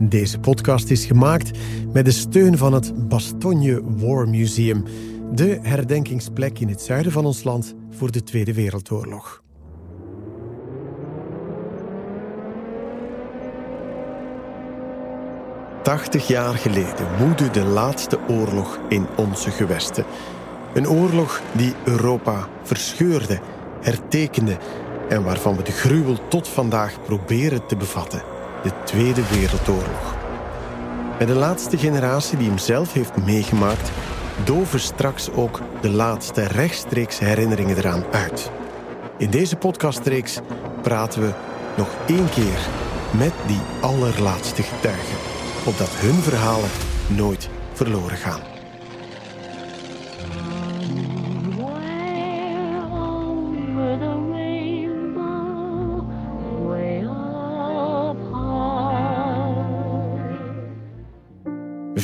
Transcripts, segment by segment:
Deze podcast is gemaakt met de steun van het Bastogne War Museum, de herdenkingsplek in het zuiden van ons land voor de Tweede Wereldoorlog. Tachtig jaar geleden woedde de laatste oorlog in onze gewesten. Een oorlog die Europa verscheurde, hertekende en waarvan we de gruwel tot vandaag proberen te bevatten: de Tweede Wereldoorlog. Bij de laatste generatie die hem zelf heeft meegemaakt, doven straks ook de laatste rechtstreeks herinneringen eraan uit. In deze podcastreeks praten we nog één keer met die allerlaatste getuigen, opdat hun verhalen nooit verloren gaan.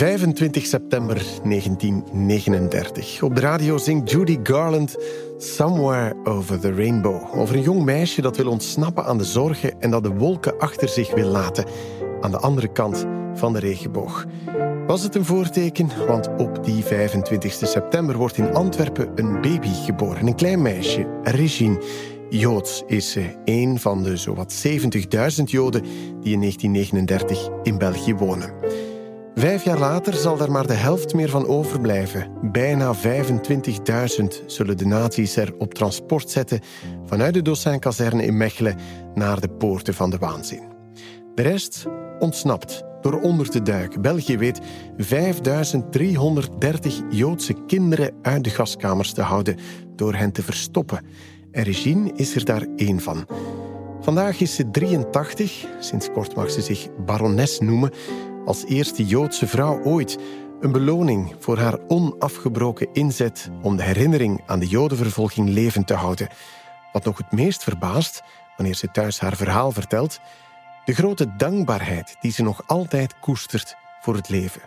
25 september 1939. Op de radio zingt Judy Garland Somewhere Over the Rainbow. Over een jong meisje dat wil ontsnappen aan de zorgen en dat de wolken achter zich wil laten. Aan de andere kant van de regenboog. Was het een voorteken? Want op die 25 september wordt in Antwerpen een baby geboren. Een klein meisje, Regine. Joods is ze, een van de zowat 70.000 Joden die in 1939 in België wonen. Vijf jaar later zal er maar de helft meer van overblijven. Bijna 25.000 zullen de nazi's er op transport zetten vanuit de Dossin-kazerne in Mechelen naar de poorten van de waanzin. De rest ontsnapt door onder te duiken. België weet 5330 Joodse kinderen uit de gaskamers te houden door hen te verstoppen. En Regine is er daar één van. Vandaag is ze 83. Sinds kort mag ze zich barones noemen. Als eerste Joodse vrouw ooit. Een beloning voor haar onafgebroken inzet om de herinnering aan de Jodenvervolging levend te houden. Wat nog het meest verbaast, wanneer ze thuis haar verhaal vertelt, de grote dankbaarheid die ze nog altijd koestert voor het leven.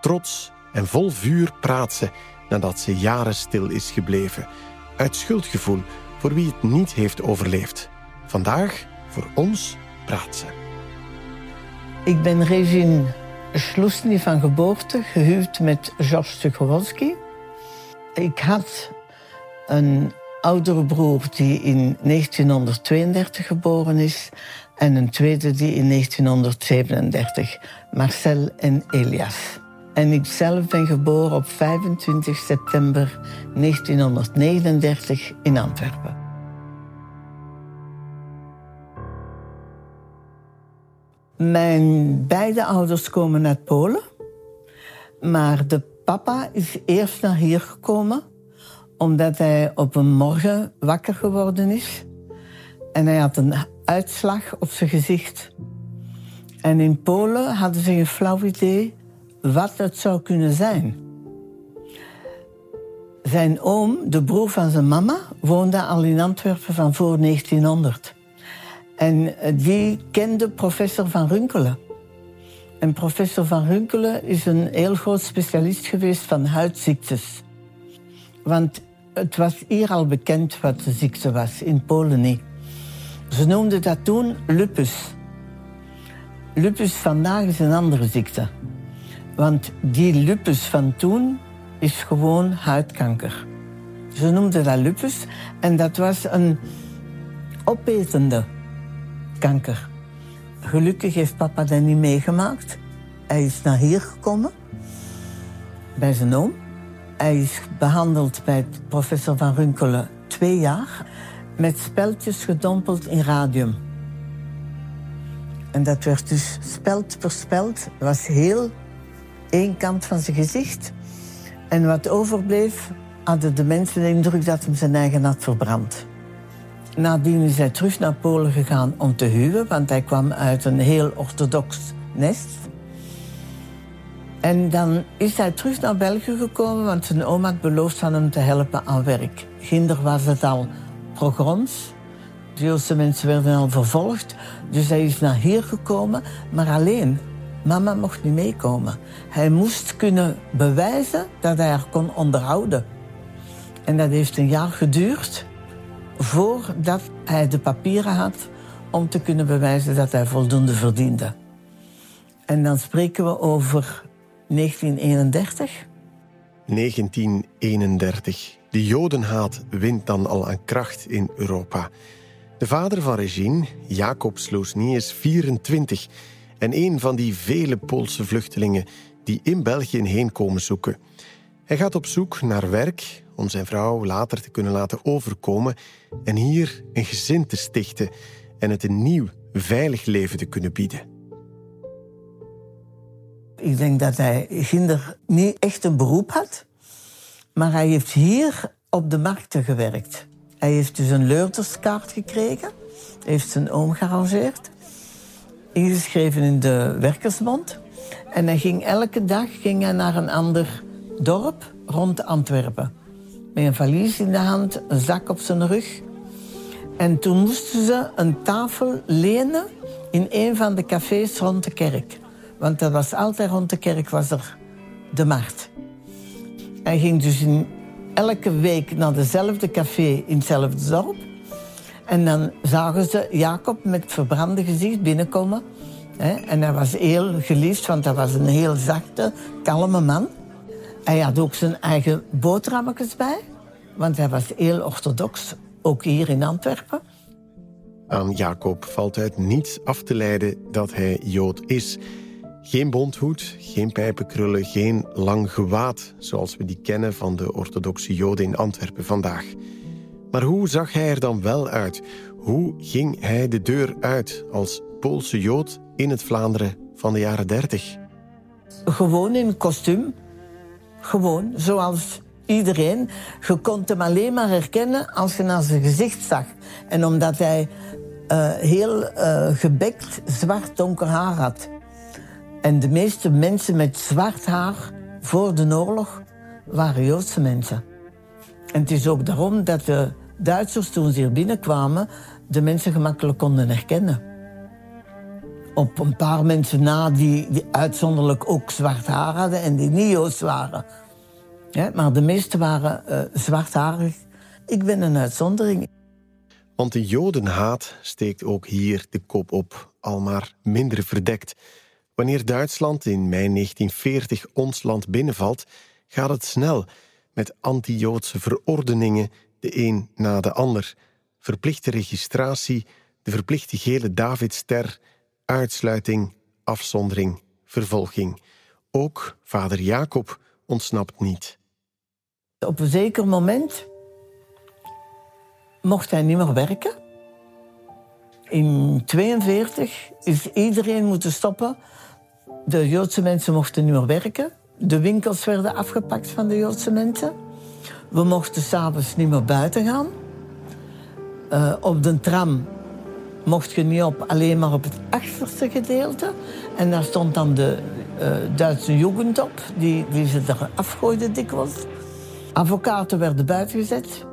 Trots en vol vuur praat ze nadat ze jaren stil is gebleven. Uit schuldgevoel voor wie het niet heeft overleefd. Vandaag, voor ons, praat ze. Ik ben Regine Schloesny van geboorte, gehuwd met Georges Tucholsky. Ik had een oudere broer die in 1932 geboren is en een tweede die in 1937, Marcel en Elias. En ik zelf ben geboren op 25 september 1939 in Antwerpen. Mijn beide ouders komen uit Polen. Maar de papa is eerst naar hier gekomen omdat hij op een morgen wakker geworden is. En hij had een uitslag op zijn gezicht. En in Polen hadden ze een flauw idee wat het zou kunnen zijn. Zijn oom, de broer van zijn mama, woonde al in Antwerpen van voor 1900. En die kende professor Van Runkelen. En professor Van Runkelen is een heel groot specialist geweest van huidziektes. Want het was hier al bekend wat de ziekte was, in Polen niet. Ze noemden dat toen lupus. Lupus vandaag is een andere ziekte. Want die lupus van toen is gewoon huidkanker. Ze noemden dat lupus en dat was een opetende kanker. Gelukkig heeft papa dat niet meegemaakt. Hij is naar hier gekomen, bij zijn oom. Hij is behandeld bij professor Van Runkelen twee jaar... met speltjes gedompeld in radium. En dat werd dus speld per speld. was heel één kant van zijn gezicht. En wat overbleef, hadden de mensen de indruk dat hij zijn eigen had verbrand. Nadien is hij terug naar Polen gegaan om te huwen, want hij kwam uit een heel orthodox nest. En dan is hij terug naar België gekomen, want zijn oma had beloofd hem te helpen aan werk. Ginder was het al pogroms. De Joodse mensen werden al vervolgd. Dus hij is naar hier gekomen, maar alleen. Mama mocht niet meekomen. Hij moest kunnen bewijzen dat hij haar kon onderhouden. En dat heeft een jaar geduurd voordat hij de papieren had om te kunnen bewijzen dat hij voldoende verdiende. En dan spreken we over 1931. 1931. De Jodenhaat wint dan al aan kracht in Europa. De vader van Regine, Jacob Sloosny, is 24 en een van die vele Poolse vluchtelingen die in België heen komen zoeken. Hij gaat op zoek naar werk om zijn vrouw later te kunnen laten overkomen en hier een gezin te stichten en het een nieuw, veilig leven te kunnen bieden. Ik denk dat hij ginder niet echt een beroep had, maar hij heeft hier op de markten gewerkt. Hij heeft dus een leurderskaart gekregen, heeft zijn oom gearrangeerd, ingeschreven in de werkersbond. En hij ging elke dag ging hij naar een ander dorp rond Antwerpen. Met een valies in de hand, een zak op zijn rug. En toen moesten ze een tafel lenen in een van de cafés rond de kerk. Want dat was altijd rond de kerk was er de markt. Hij ging dus in elke week naar dezelfde café in hetzelfde dorp. En dan zagen ze Jacob met verbrande gezicht binnenkomen. En hij was heel geliefd, want hij was een heel zachte, kalme man. Hij had ook zijn eigen boterhammetjes bij, want hij was heel orthodox, ook hier in Antwerpen. Aan Jacob valt uit niets af te leiden dat hij Jood is. Geen bondhoed, geen pijpenkrullen, geen lang gewaad... zoals we die kennen van de orthodoxe Joden in Antwerpen vandaag. Maar hoe zag hij er dan wel uit? Hoe ging hij de deur uit als Poolse Jood in het Vlaanderen van de jaren 30? Gewoon in kostuum. Gewoon, zoals iedereen. Je kon hem alleen maar herkennen als je naar zijn gezicht zag. En omdat hij uh, heel uh, gebekt zwart donker haar had. En de meeste mensen met zwart haar voor de oorlog waren Joodse mensen. En het is ook daarom dat de Duitsers toen ze hier binnenkwamen... de mensen gemakkelijk konden herkennen. Op een paar mensen na die, uitzonderlijk ook zwart haar hadden... en die niet Joods waren. Ja, maar de meeste waren uh, zwartharig. Ik ben een uitzondering. Want de jodenhaat steekt ook hier de kop op, al maar minder verdekt... Wanneer Duitsland in mei 1940 ons land binnenvalt, gaat het snel met anti-Joodse verordeningen, de een na de ander. Verplichte registratie, de verplichte gele Davidster, uitsluiting, afzondering, vervolging. Ook vader Jacob ontsnapt niet. Op een zeker moment mocht hij niet meer werken. In 1942 is iedereen moeten stoppen de Joodse mensen mochten niet meer werken. De winkels werden afgepakt van de Joodse mensen. We mochten s'avonds niet meer buiten gaan. Uh, op de tram mocht je niet op, alleen maar op het achterste gedeelte. En daar stond dan de uh, Duitse jugend op, die, die ze er afgooiden dikwijls. Advocaten werden buitengezet.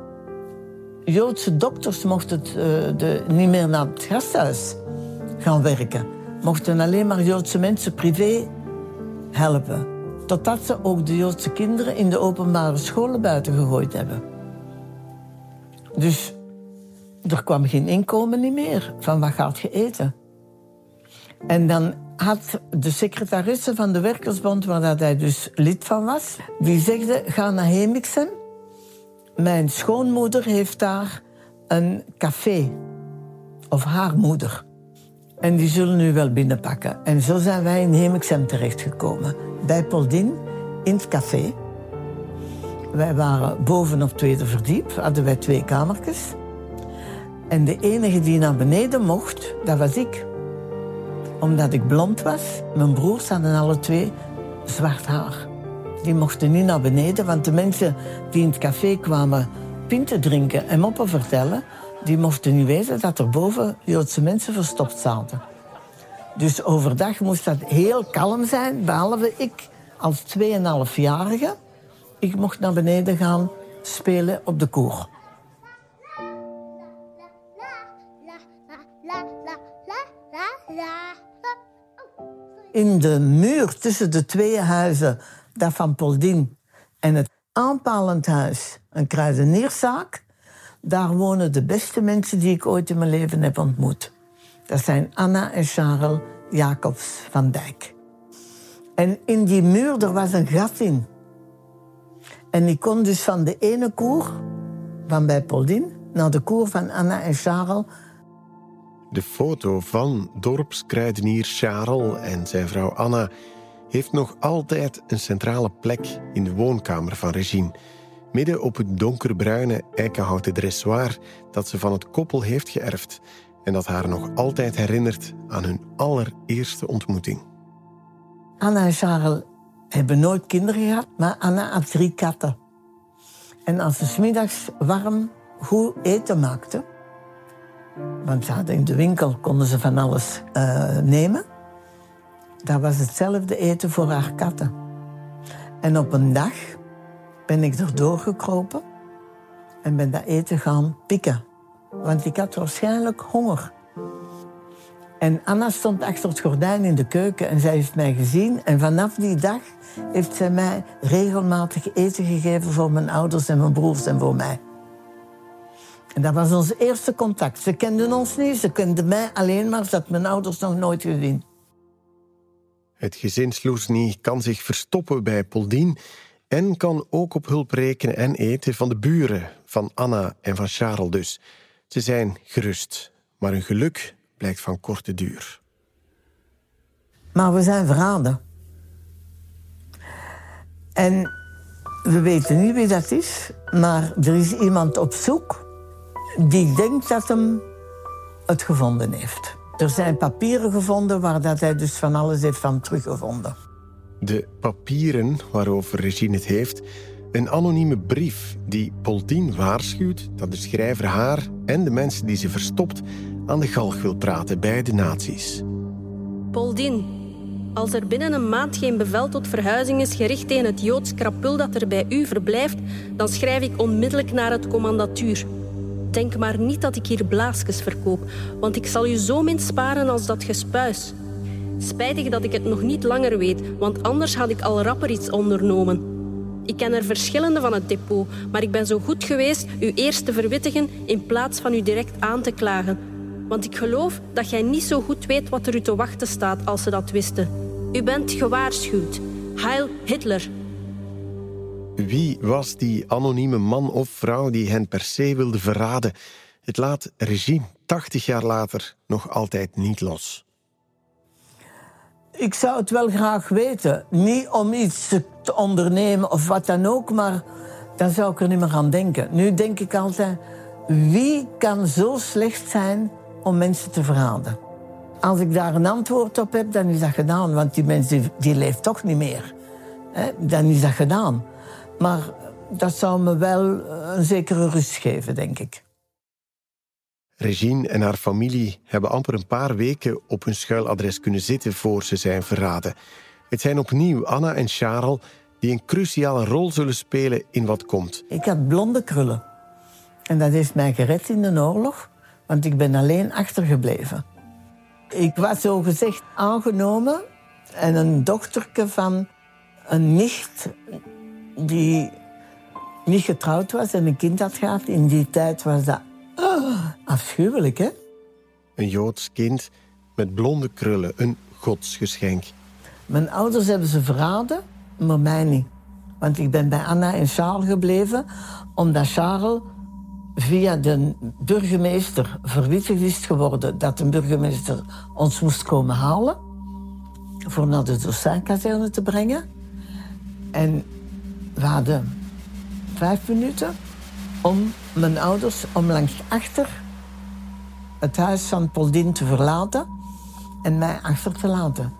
Joodse dokters mochten uh, de, niet meer naar het gasthuis gaan werken mochten alleen maar Joodse mensen privé helpen. Totdat ze ook de Joodse kinderen in de openbare scholen buiten gegooid hebben. Dus er kwam geen inkomen meer. Van wat gaat je eten? En dan had de secretaresse van de Werkersbond, waar dat hij dus lid van was, die zegde: ga naar Hemixem. Mijn schoonmoeder heeft daar een café. Of haar moeder. En die zullen nu wel binnenpakken. En zo zijn wij in Hemexem terechtgekomen. Bij Poldin, in het café. Wij waren boven op tweede verdiep, hadden wij twee kamertjes. En de enige die naar beneden mocht, dat was ik. Omdat ik blond was, mijn broers hadden alle twee zwart haar. Die mochten niet naar beneden, want de mensen die in het café kwamen pinten drinken en moppen vertellen, die mochten niet weten dat er boven Joodse mensen verstopt zaten. Dus overdag moest dat heel kalm zijn, behalve ik als 2,5-jarige. Ik mocht naar beneden gaan spelen op de koer. In de muur tussen de twee huizen, dat van Poldin en het aanpalend huis, een kruidenierszaak, daar wonen de beste mensen die ik ooit in mijn leven heb ontmoet. Dat zijn Anna en Charles Jacobs van Dijk. En in die muur er was een gat in. En ik kon dus van de ene koer, van bij Poldin, naar de koer van Anna en Charles. De foto van dorpskruidenier Charles en zijn vrouw Anna heeft nog altijd een centrale plek in de woonkamer van Regine. Midden op het donkerbruine eikenhouten dressoir dat ze van het koppel heeft geërfd en dat haar nog altijd herinnert aan hun allereerste ontmoeting. Anna en Charles hebben nooit kinderen gehad, maar Anna had drie katten. En als ze smiddags warm goed eten maakte, want ze in de winkel konden ze van alles eh, nemen, dat was hetzelfde eten voor haar katten. En op een dag ben ik erdoor gekropen en ben dat eten gaan pikken. Want ik had waarschijnlijk honger. En Anna stond achter het gordijn in de keuken en zij heeft mij gezien. En vanaf die dag heeft zij mij regelmatig eten gegeven voor mijn ouders en mijn broers en voor mij. En dat was ons eerste contact. Ze kenden ons niet, ze kenden mij alleen maar. Ze had mijn ouders nog nooit gezien. Het gezin Sloesny kan zich verstoppen bij Poldien en kan ook op hulp rekenen en eten van de buren, van Anna en van Charles dus. Ze zijn gerust, maar hun geluk blijkt van korte duur. Maar we zijn verraden. En we weten niet wie dat is, maar er is iemand op zoek die denkt dat hem het gevonden heeft. Er zijn papieren gevonden waar dat hij dus van alles heeft van teruggevonden. De papieren waarover Regine het heeft, een anonieme brief die Poldien waarschuwt dat de schrijver haar en de mensen die ze verstopt aan de galg wil praten bij de nazi's. Poldin, als er binnen een maand geen bevel tot verhuizing is gericht tegen het Joods krapul dat er bij u verblijft, dan schrijf ik onmiddellijk naar het commandatuur. Denk maar niet dat ik hier blaasjes verkoop, want ik zal u zo min sparen als dat gespuis. Spijtig dat ik het nog niet langer weet, want anders had ik al rapper iets ondernomen. Ik ken er verschillende van het depot, maar ik ben zo goed geweest u eerst te verwittigen in plaats van u direct aan te klagen. Want ik geloof dat jij niet zo goed weet wat er u te wachten staat als ze dat wisten. U bent gewaarschuwd. Heil Hitler. Wie was die anonieme man of vrouw die hen per se wilde verraden? Het laat regime 80 jaar later nog altijd niet los. Ik zou het wel graag weten. Niet om iets te ondernemen of wat dan ook, maar dan zou ik er niet meer aan denken. Nu denk ik altijd, wie kan zo slecht zijn om mensen te verraden? Als ik daar een antwoord op heb, dan is dat gedaan. Want die mens die, leeft toch niet meer. Dan is dat gedaan. Maar dat zou me wel een zekere rust geven, denk ik. Regine en haar familie hebben amper een paar weken op hun schuiladres kunnen zitten voor ze zijn verraden. Het zijn opnieuw Anna en Charles die een cruciale rol zullen spelen in wat komt. Ik had blonde krullen. En dat heeft mij gered in de oorlog, want ik ben alleen achtergebleven. Ik was zo gezegd aangenomen en een dochterke van een nicht die niet getrouwd was en een kind had gehad. In die tijd was dat ah, afschuwelijk, hè? Een Joods kind met blonde krullen, een godsgeschenk. Mijn ouders hebben ze verraden, maar mij niet. Want ik ben bij Anna en Charles gebleven, omdat Charles via de burgemeester verwittigd is geworden dat de burgemeester ons moest komen halen voor naar de Dossijnkazerne te brengen. En we hadden vijf minuten om mijn ouders om langs achter het huis van Poldin te verlaten en mij achter te laten.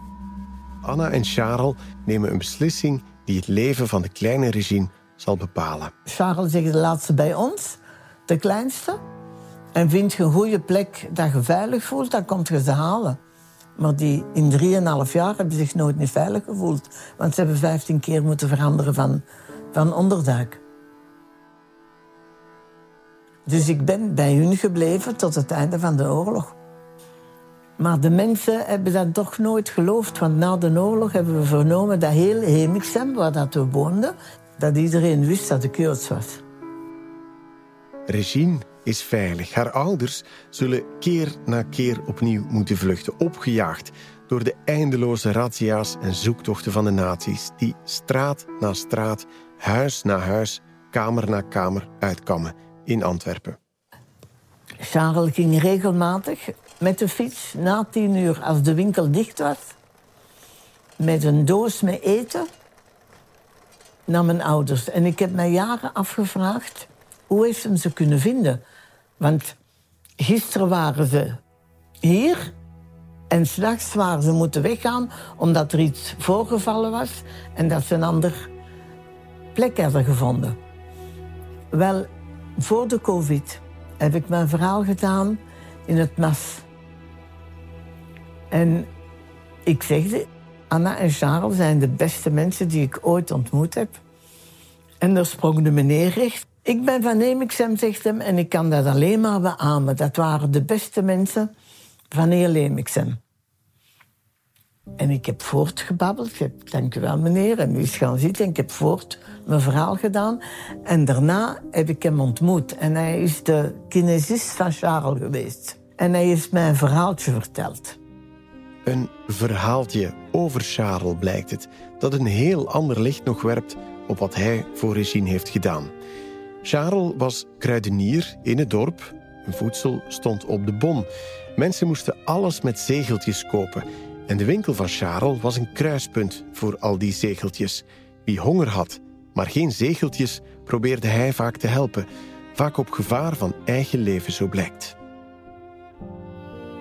Anna en Charles nemen een beslissing die het leven van de kleine Regine zal bepalen. Charles zegt de laatste bij ons, de kleinste. En vind je een goede plek dat je veilig voelt, dan komt je ze halen. Maar die in drieënhalf jaar hebben zich nooit meer veilig gevoeld. Want ze hebben vijftien keer moeten veranderen van, van onderduik. Dus ik ben bij hun gebleven tot het einde van de oorlog. Maar de mensen hebben dat toch nooit geloofd. Want na de oorlog hebben we vernomen dat heel Hemixem, waar dat we woonden... dat iedereen wist dat ik Joods was. Regine is veilig. Haar ouders zullen keer na keer opnieuw moeten vluchten, opgejaagd door de eindeloze razzia's en zoektochten van de nazi's, die straat na straat, huis na huis, kamer na kamer uitkammen in Antwerpen. Charles ging regelmatig met de fiets na tien uur, als de winkel dicht was, met een doos met eten naar mijn ouders. En ik heb mij jaren afgevraagd, hoe heeft hem ze kunnen vinden? Want gisteren waren ze hier en s'nachts waren ze moeten weggaan omdat er iets voorgevallen was en dat ze een ander plek hadden gevonden. Wel, voor de covid heb ik mijn verhaal gedaan in het MAS. En ik zegde, Anna en Charles zijn de beste mensen die ik ooit ontmoet heb. En er sprong de meneer recht. Ik ben van Lemixem, zegt hem, en ik kan dat alleen maar beamen. Dat waren de beste mensen van heel Lemixem. En ik heb voortgebabbeld. Ik heb, dank u wel, meneer. En u is gaan zitten. En ik heb voort mijn verhaal gedaan. En daarna heb ik hem ontmoet. En hij is de kinesist van Charles geweest. En hij heeft mij een verhaaltje verteld. Een verhaaltje over Charles blijkt het, dat een heel ander licht nog werpt op wat hij voor Regine heeft gedaan. Charles was kruidenier in het dorp. Hun voedsel stond op de bon. Mensen moesten alles met zegeltjes kopen. En de winkel van Charles was een kruispunt voor al die zegeltjes. Wie honger had, maar geen zegeltjes, probeerde hij vaak te helpen. Vaak op gevaar van eigen leven, zo blijkt.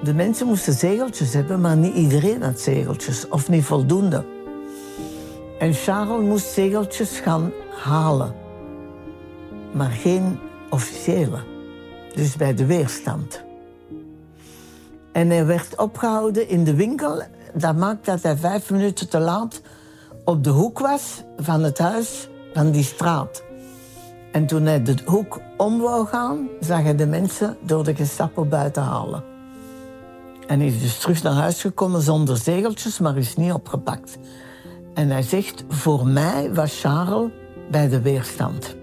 De mensen moesten zegeltjes hebben, maar niet iedereen had zegeltjes. Of niet voldoende. En Charles moest zegeltjes gaan halen. Maar geen officiële. Dus bij de weerstand. En hij werd opgehouden in de winkel. Dat maakte dat hij vijf minuten te laat op de hoek was van het huis van die straat. En toen hij de hoek om wou gaan, zag hij de mensen door de Gestapo buiten halen. En hij is dus terug naar huis gekomen zonder zegeltjes, maar is niet opgepakt. En hij zegt, voor mij was Charles bij de weerstand.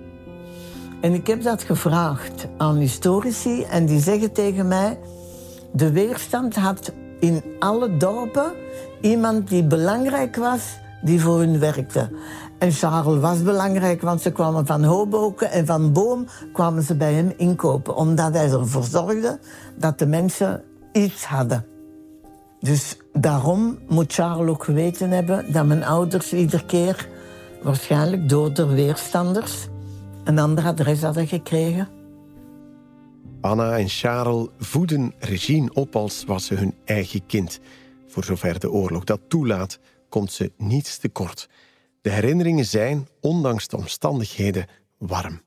En ik heb dat gevraagd aan historici en die zeggen tegen mij... de weerstand had in alle dorpen iemand die belangrijk was, die voor hun werkte. En Charles was belangrijk, want ze kwamen van Hoboken en van Boom kwamen ze bij hem inkopen. Omdat hij ervoor zorgde dat de mensen iets hadden. Dus daarom moet Charles ook geweten hebben dat mijn ouders iedere keer, waarschijnlijk door de weerstanders, een ander adres hadden gekregen. Anna en Charles voeden Regine op als was ze hun eigen kind. Voor zover de oorlog dat toelaat, komt ze niets tekort. De herinneringen zijn, ondanks de omstandigheden, warm.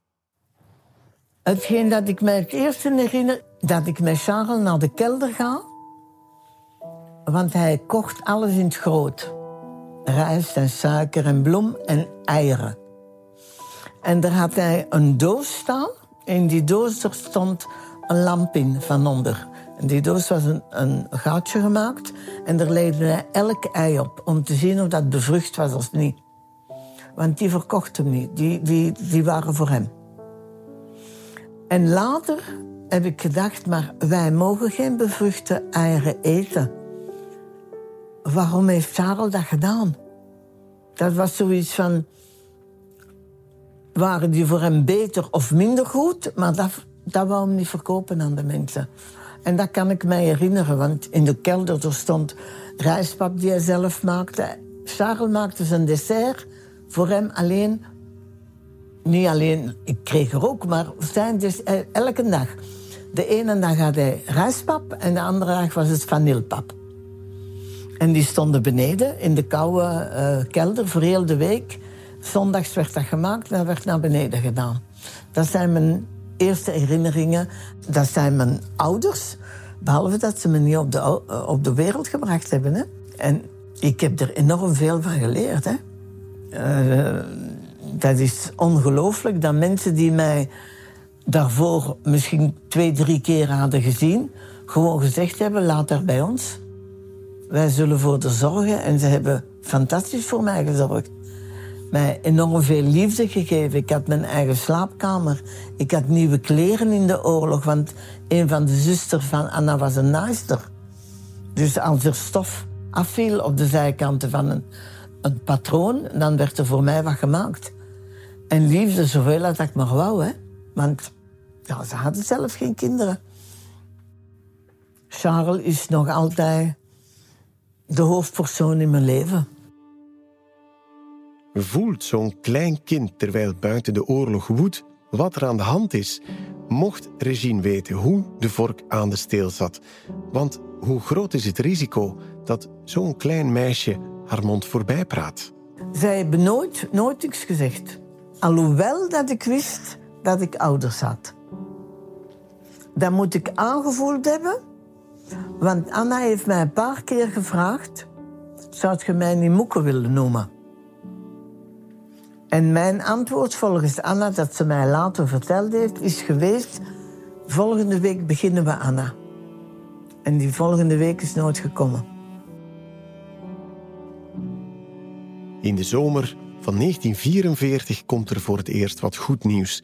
Hetgeen dat ik mij het eerste herinner, dat ik met Charles naar de kelder ga. Want hij kocht alles in het groot. Rijst en suiker en bloem en eieren. En daar had hij een doos staan. In die doos er stond een lamp in van onder. Die doos was een, een gaatje gemaakt. En daar legde hij elk ei op. Om te zien of dat bevrucht was of niet. Want die verkocht hem niet. Die, die, die waren voor hem. En later heb ik gedacht, maar wij mogen geen bevruchte eieren eten. Waarom heeft Charles dat gedaan? Dat was zoiets van... Waren die voor hem beter of minder goed? Maar dat, dat wou hem niet verkopen aan de mensen. En dat kan ik mij herinneren, want in de kelder er stond rijstpap die hij zelf maakte. Charles maakte zijn dessert voor hem alleen. Niet alleen, ik kreeg er ook, maar zijn dus elke dag. De ene dag had hij rijstpap en de andere dag was het vanilpap. En die stonden beneden in de koude uh, kelder voor heel de week. Zondags werd dat gemaakt en dat werd naar beneden gedaan. Dat zijn mijn eerste herinneringen. Dat zijn mijn ouders. Behalve dat ze me niet op de, uh, op de wereld gebracht hebben. Hè. En ik heb er enorm veel van geleerd. Hè. Uh, dat is ongelooflijk dat mensen die mij daarvoor misschien twee, drie keer hadden gezien, gewoon gezegd hebben: laat daar bij ons. Wij zullen voor zorgen. En ze hebben fantastisch voor mij gezorgd. Mij enorm veel liefde gegeven. Ik had mijn eigen slaapkamer. Ik had nieuwe kleren in de oorlog. Want een van de zusters van Anna was een naaister. Dus als er stof afviel op de zijkanten van een, een patroon, dan werd er voor mij wat gemaakt. En liefde zoveel als ik maar wou, hè. Want ja, ze hadden zelf geen kinderen. Charles is nog altijd de hoofdpersoon in mijn leven. Voelt zo'n klein kind terwijl buiten de oorlog woedt wat er aan de hand is? Mocht Regine weten hoe de vork aan de steel zat? Want hoe groot is het risico dat zo'n klein meisje haar mond voorbij praat? Zij hebben nooit, nooit iets gezegd. Alhoewel dat ik wist dat ik ouders had. Dat moet ik aangevoeld hebben. Want Anna heeft mij een paar keer gevraagd... zou je mij niet moeke willen noemen? En mijn antwoord volgens Anna, dat ze mij later verteld heeft, is geweest... volgende week beginnen we Anna. En die volgende week is nooit gekomen. In de zomer van 1944 komt er voor het eerst wat goed nieuws.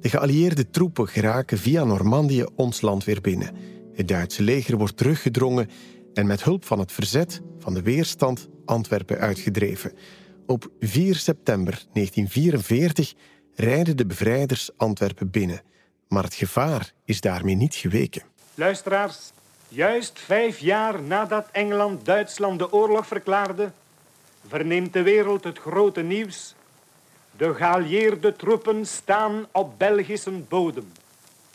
De geallieerde troepen geraken via Normandië ons land weer binnen. Het Duitse leger wordt teruggedrongen en met hulp van het verzet van de weerstand Antwerpen uitgedreven. Op 4 september 1944 rijden de bevrijders Antwerpen binnen. Maar het gevaar is daarmee niet geweken. Luisteraars, juist vijf jaar nadat Engeland Duitsland de oorlog verklaarde, verneemt de wereld het grote nieuws. De geallieerde troepen staan op Belgische bodem.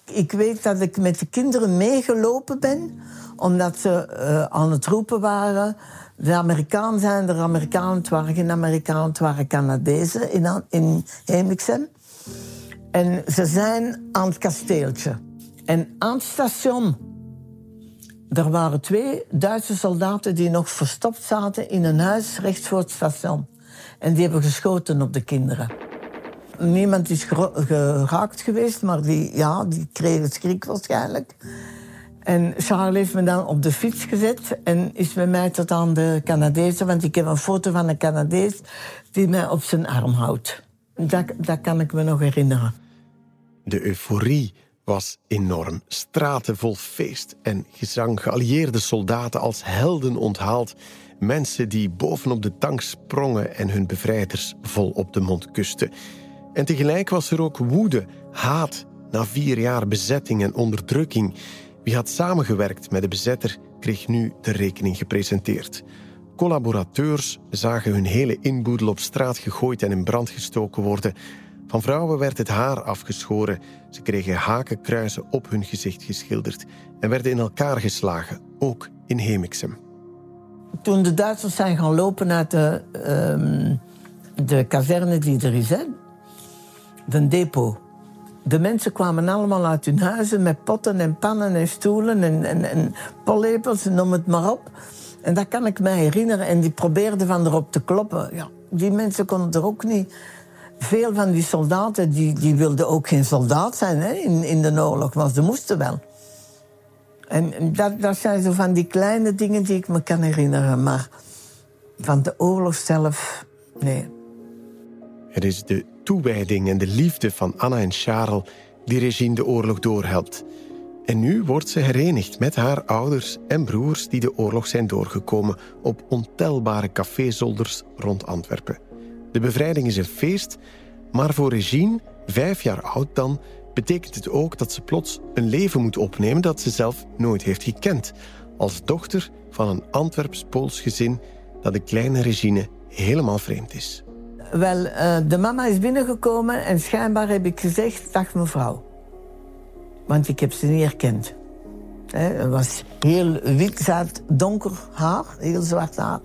Ik weet dat ik met de kinderen meegelopen ben, omdat ze uh, aan het roepen waren. De Amerikanen zijn er Amerikanen, het waren geen Amerikanen, het waren Canadezen in, in. En ze zijn aan het kasteeltje. En aan het station, er waren twee Duitse soldaten die nog verstopt zaten in een huis rechts voor het station. En die hebben geschoten op de kinderen. Niemand is geraakt geweest, maar die, ja, die kregen schrik waarschijnlijk. En Charles heeft me dan op de fiets gezet en is met mij tot aan de Canadezen, want ik heb een foto van een Canadees die mij op zijn arm houdt. Dat, dat kan ik me nog herinneren. De euforie was enorm. Straten vol feest en gezang, geallieerde soldaten als helden onthaald. Mensen die bovenop de tank sprongen en hun bevrijders vol op de mond kusten. En tegelijk was er ook woede, haat na vier jaar bezetting en onderdrukking. Wie had samengewerkt met de bezetter, kreeg nu de rekening gepresenteerd. Collaborateurs zagen hun hele inboedel op straat gegooid en in brand gestoken worden. Van vrouwen werd het haar afgeschoren. Ze kregen hakenkruisen op hun gezicht geschilderd en werden in elkaar geslagen, ook in Hemixem. Toen de Duitsers zijn gaan lopen naar de, um, de kazerne die er is, hè, de depot. De mensen kwamen allemaal uit hun huizen met potten en pannen en stoelen en, en, en pollepels, noem het maar op. En dat kan ik me herinneren. En die probeerden van erop te kloppen. Ja, die mensen konden er ook niet. Veel van die soldaten die, die wilden ook geen soldaat zijn hè, in, in de oorlog, maar ze moesten wel. En dat, dat zijn zo van die kleine dingen die ik me kan herinneren. Maar van de oorlog zelf, nee. Het is de toewijding en de liefde van Anna en Charles die Regine de oorlog doorhelpt. En nu wordt ze herenigd met haar ouders en broers die de oorlog zijn doorgekomen op ontelbare cafézolders rond Antwerpen. De bevrijding is een feest, maar voor Regine, vijf jaar oud dan, betekent het ook dat ze plots een leven moet opnemen dat ze zelf nooit heeft gekend. Als dochter van een Antwerps-Pools gezin dat de kleine Regine helemaal vreemd is. Wel, uh, de mama is binnengekomen en schijnbaar heb ik gezegd: Dag mevrouw. Want ik heb ze niet herkend. Het was heel wit, ze had donker haar, heel zwart haar.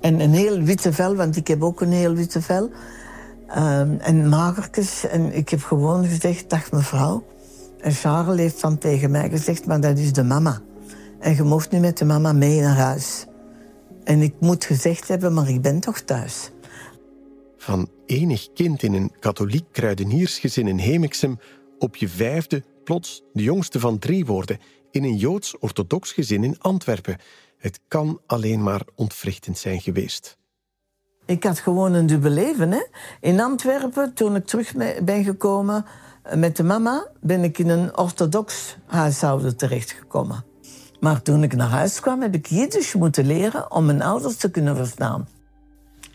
En een heel witte vel, want ik heb ook een heel witte vel. Um, en magertjes. En ik heb gewoon gezegd, dag mevrouw. En Charles heeft dan tegen mij gezegd, maar dat is de mama. En je mocht nu met de mama mee naar huis. En ik moet gezegd hebben, maar ik ben toch thuis. Van enig kind in een katholiek kruideniersgezin in Hemixem op je vijfde plots de jongste van drie worden in een joods-orthodox gezin in Antwerpen. Het kan alleen maar ontwrichtend zijn geweest. Ik had gewoon een dubbel leven. Hè? In Antwerpen, toen ik terug ben gekomen met de mama, ben ik in een orthodox huishouden terechtgekomen. Maar toen ik naar huis kwam, heb ik Jiddisch moeten leren om mijn ouders te kunnen verstaan.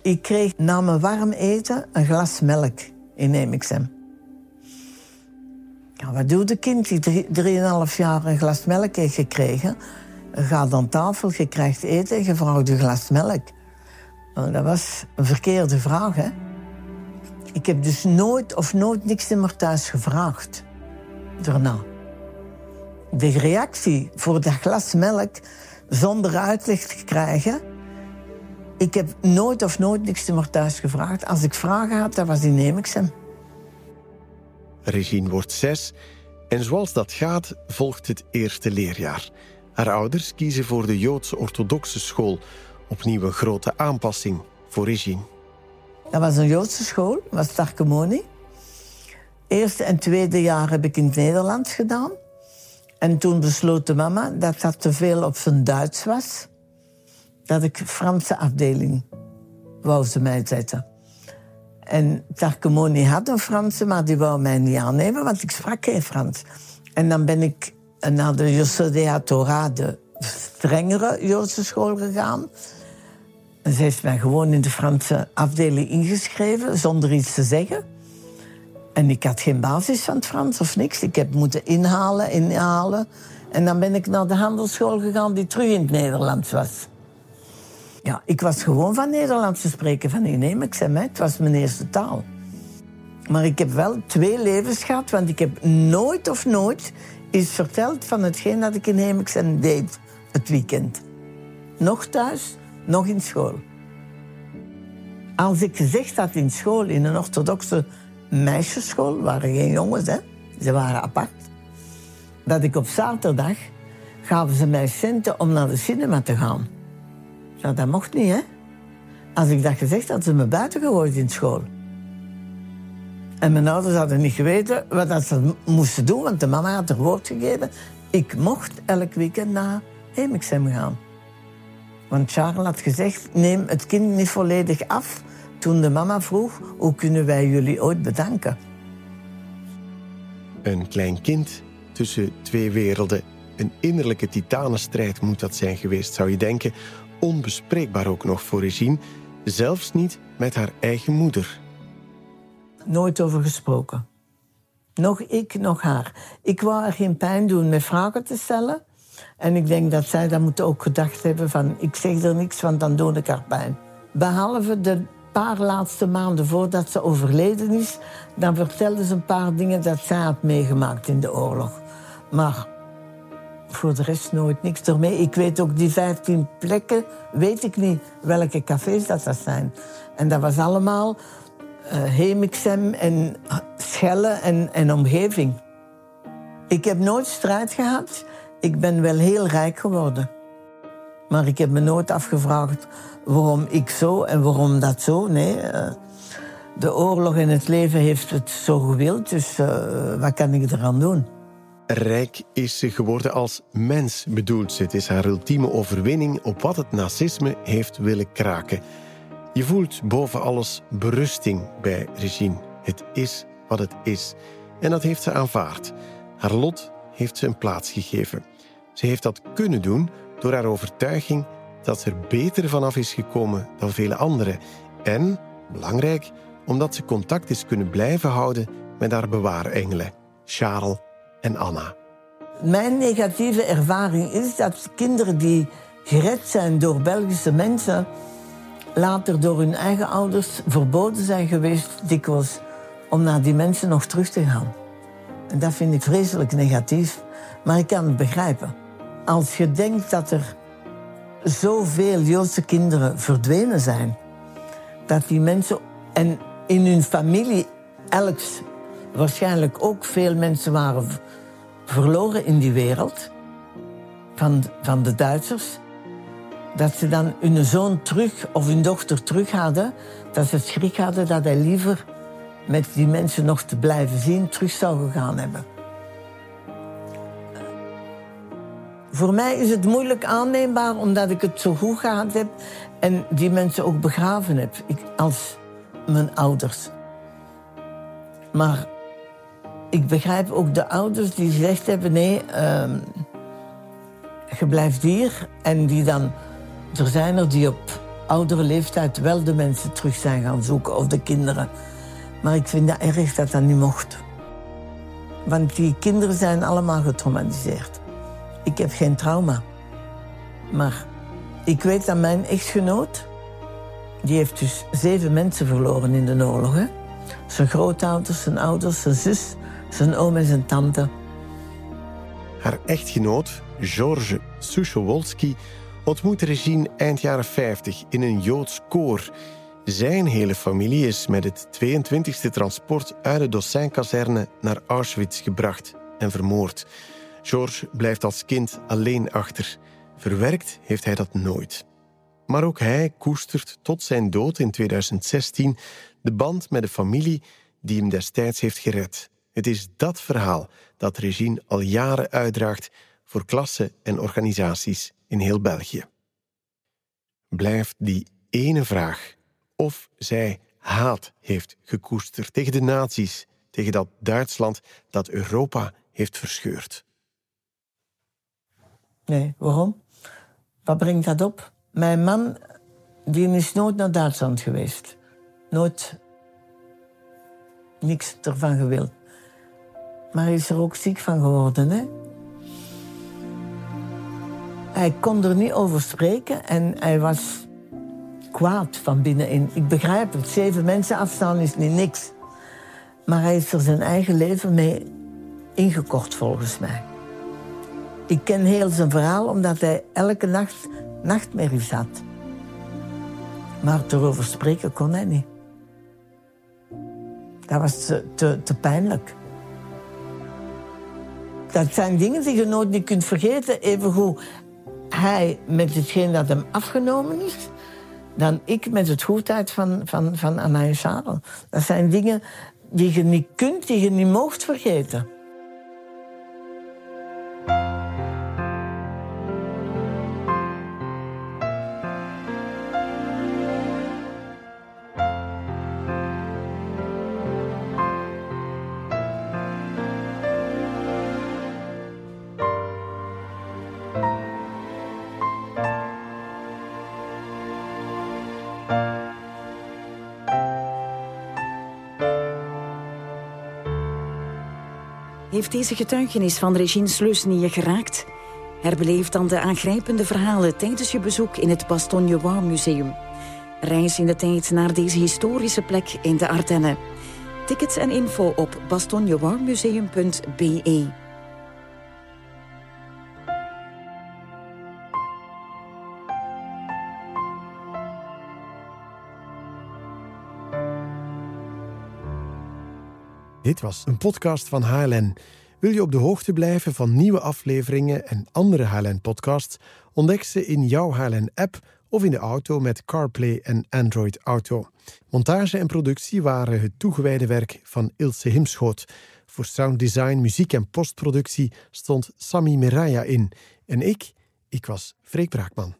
Ik kreeg na mijn warm eten een glas melk in Nemixem. Ja, wat doet een kind die drie- drieënhalf jaar een glas melk heeft gekregen? Gaat aan tafel, je krijgt eten en je vraagt een glas melk. Nou, dat was een verkeerde vraag, hè? Ik heb dus nooit of nooit niks meer thuis gevraagd. Daarna. De reactie voor dat glas melk zonder uitleg te krijgen. Ik heb nooit of nooit niks meer thuis gevraagd. Als ik vragen had, dat was in Nemixem. Regine wordt zes en zoals dat gaat, volgt het eerste leerjaar. Haar ouders kiezen voor de Joods-orthodoxe school. Opnieuw een grote aanpassing voor Regine. Dat was een Joodse school, dat was Tarkemoni. Eerste en tweede jaar heb ik in het Nederlands gedaan. En toen besloot de mama dat dat te veel op zijn Duits was. Dat ik Franse afdeling wou ze mij zetten. En Tarkemoni had een Franse, maar die wou mij niet aannemen, want ik sprak geen Frans. En dan ben ik naar de Yosodea Torah, de strengere Joodse school gegaan. En ze heeft mij gewoon in de Franse afdeling ingeschreven, zonder iets te zeggen. En ik had geen basis van het Frans of niks. Ik heb moeten inhalen, inhalen. En dan ben ik naar de handelsschool gegaan die terug in het Nederlands was. Ja, ik was gewoon van Nederlands te spreken van Inemexem. hè. Het was mijn eerste taal. Maar ik heb wel twee levens gehad, want ik heb nooit of nooit iets verteld van hetgeen dat ik in Hemexem deed het weekend. Nog thuis, nog in school. Als ik gezegd had in school, in een orthodoxe meisjesschool, waren geen jongens, hè? ze waren apart, dat ik op zaterdag gaven ze mij centen om naar de cinema te gaan. Nou, dat mocht niet, hè? Als ik dat gezegd had, ze me buiten gegooid in school. En mijn ouders hadden niet geweten wat dat ze moesten doen, want de mama had er woord gegeven. Ik mocht elk weekend naar Hemixem gaan. Want Charles had gezegd, neem het kind niet volledig af. Toen de mama vroeg, hoe kunnen wij jullie ooit bedanken? Een klein kind tussen twee werelden. Een innerlijke titanenstrijd moet dat zijn geweest, zou je denken. Onbespreekbaar ook nog voor Regine. Zelfs niet met haar eigen moeder. Nooit over gesproken. Nog ik, nog haar. Ik wou haar geen pijn doen met vragen te stellen. En ik denk dat zij dat moet ook gedacht hebben van... ik zeg er niks, want dan doe ik haar pijn. Behalve de paar laatste maanden voordat ze overleden is... dan vertelde ze een paar dingen dat zij had meegemaakt in de oorlog. Maar voor de rest nooit niks ermee. Ik weet ook die 15 plekken, weet ik niet welke cafés dat, dat zijn. En dat was allemaal eh Hemixem en Schelle en, en omgeving. Ik heb nooit strijd gehad. Ik ben wel heel rijk geworden. Maar ik heb me nooit afgevraagd waarom ik zo en waarom dat zo. Nee, eh, de oorlog en het leven heeft het zo gewild, dus eh, wat kan ik eraan doen? Rijk is ze geworden als mens, bedoelt ze. Het is haar ultieme overwinning op wat het nazisme heeft willen kraken. Je voelt boven alles berusting bij Regine. Het is wat het is. En dat heeft ze aanvaard. Haar lot heeft ze een plaats gegeven. Ze heeft dat kunnen doen door haar overtuiging dat ze er beter vanaf is gekomen dan vele anderen. En, belangrijk, omdat ze contact is kunnen blijven houden met haar bewaarengelen, Charles en Anna. Mijn negatieve ervaring is dat kinderen die gered zijn door Belgische mensen, later door hun eigen ouders verboden zijn geweest, dikwijls, om naar die mensen nog terug te gaan. En dat vind ik vreselijk negatief, maar ik kan het begrijpen. Als je denkt dat er zoveel Joodse kinderen verdwenen zijn, dat die mensen en in hun familie elks waarschijnlijk ook veel mensen waren verloren in die wereld van, van de Duitsers, dat ze dan hun zoon terug of hun dochter terug hadden, dat ze schrik hadden dat hij liever met die mensen nog te blijven zien terug zou gegaan hebben. Voor mij is het moeilijk aanneembaar omdat ik het zo goed gehad heb en die mensen ook begraven heb, ik, als mijn ouders. Maar ik begrijp ook de ouders die gezegd hebben: nee, ehm, je blijft hier en die dan... Er zijn er die op oudere leeftijd wel de mensen terug zijn gaan zoeken, of de kinderen. Maar ik vind dat erg dat dat niet mocht. Want die kinderen zijn allemaal getraumatiseerd. Ik heb geen trauma. Maar ik weet dat mijn echtgenoot... die heeft dus zeven mensen verloren in de oorlog. Hè? Zijn grootouders, zijn ouders, zijn zus, zijn oom en zijn tante. Haar echtgenoot, George Sushowolski, ontmoette Regine eind jaren 50 in een Joods koor. Zijn hele familie is met het 22e transport uit de Dossin-kazerne naar Auschwitz gebracht en vermoord. George blijft als kind alleen achter. Verwerkt heeft hij dat nooit. Maar ook hij koestert tot zijn dood in 2016 de band met de familie die hem destijds heeft gered. Het is dat verhaal dat Regine al jaren uitdraagt voor klassen en organisaties in heel België. Blijft die ene vraag of zij haat heeft gekoesterd tegen de nazi's, tegen dat Duitsland dat Europa heeft verscheurd. Nee, waarom? Wat brengt dat op? Mijn man die is nooit naar Duitsland geweest. Nooit niks ervan gewild. Maar hij is er ook ziek van geworden. Hè? Hij kon er niet over spreken en hij was kwaad van binnenin. Ik begrijp het, zeven mensen afstaan is niet niks. Maar hij is er zijn eigen leven mee ingekort, volgens mij. Ik ken heel zijn verhaal omdat hij elke nacht nachtmerries had. Maar erover spreken kon hij niet. Dat was te, te, te pijnlijk. Dat zijn dingen die je nooit niet kunt vergeten. Evengoed hij met hetgeen dat hem afgenomen is, dan ik met het goedheid van, van, van Charles. Dat zijn dingen die je niet kunt, die je niet mocht vergeten. Heeft deze getuigenis van Regine Sleusny geraakt? Herbeleef dan de aangrijpende verhalen tijdens je bezoek in het Bastogne Museum. Reis in de tijd naar deze historische plek in de Ardennen. Tickets en info op bastognewarmuseum.be. Dit was een podcast van HLN. Wil je op de hoogte blijven van nieuwe afleveringen en andere HLN-podcasts? Ontdek ze in jouw HLN-app of in de auto met CarPlay en Android Auto. Montage en productie waren het toegewijde werk van Ilse Himschoot. Voor sounddesign, muziek en postproductie stond Sami Miraya in. En ik, ik was Freek Braakman.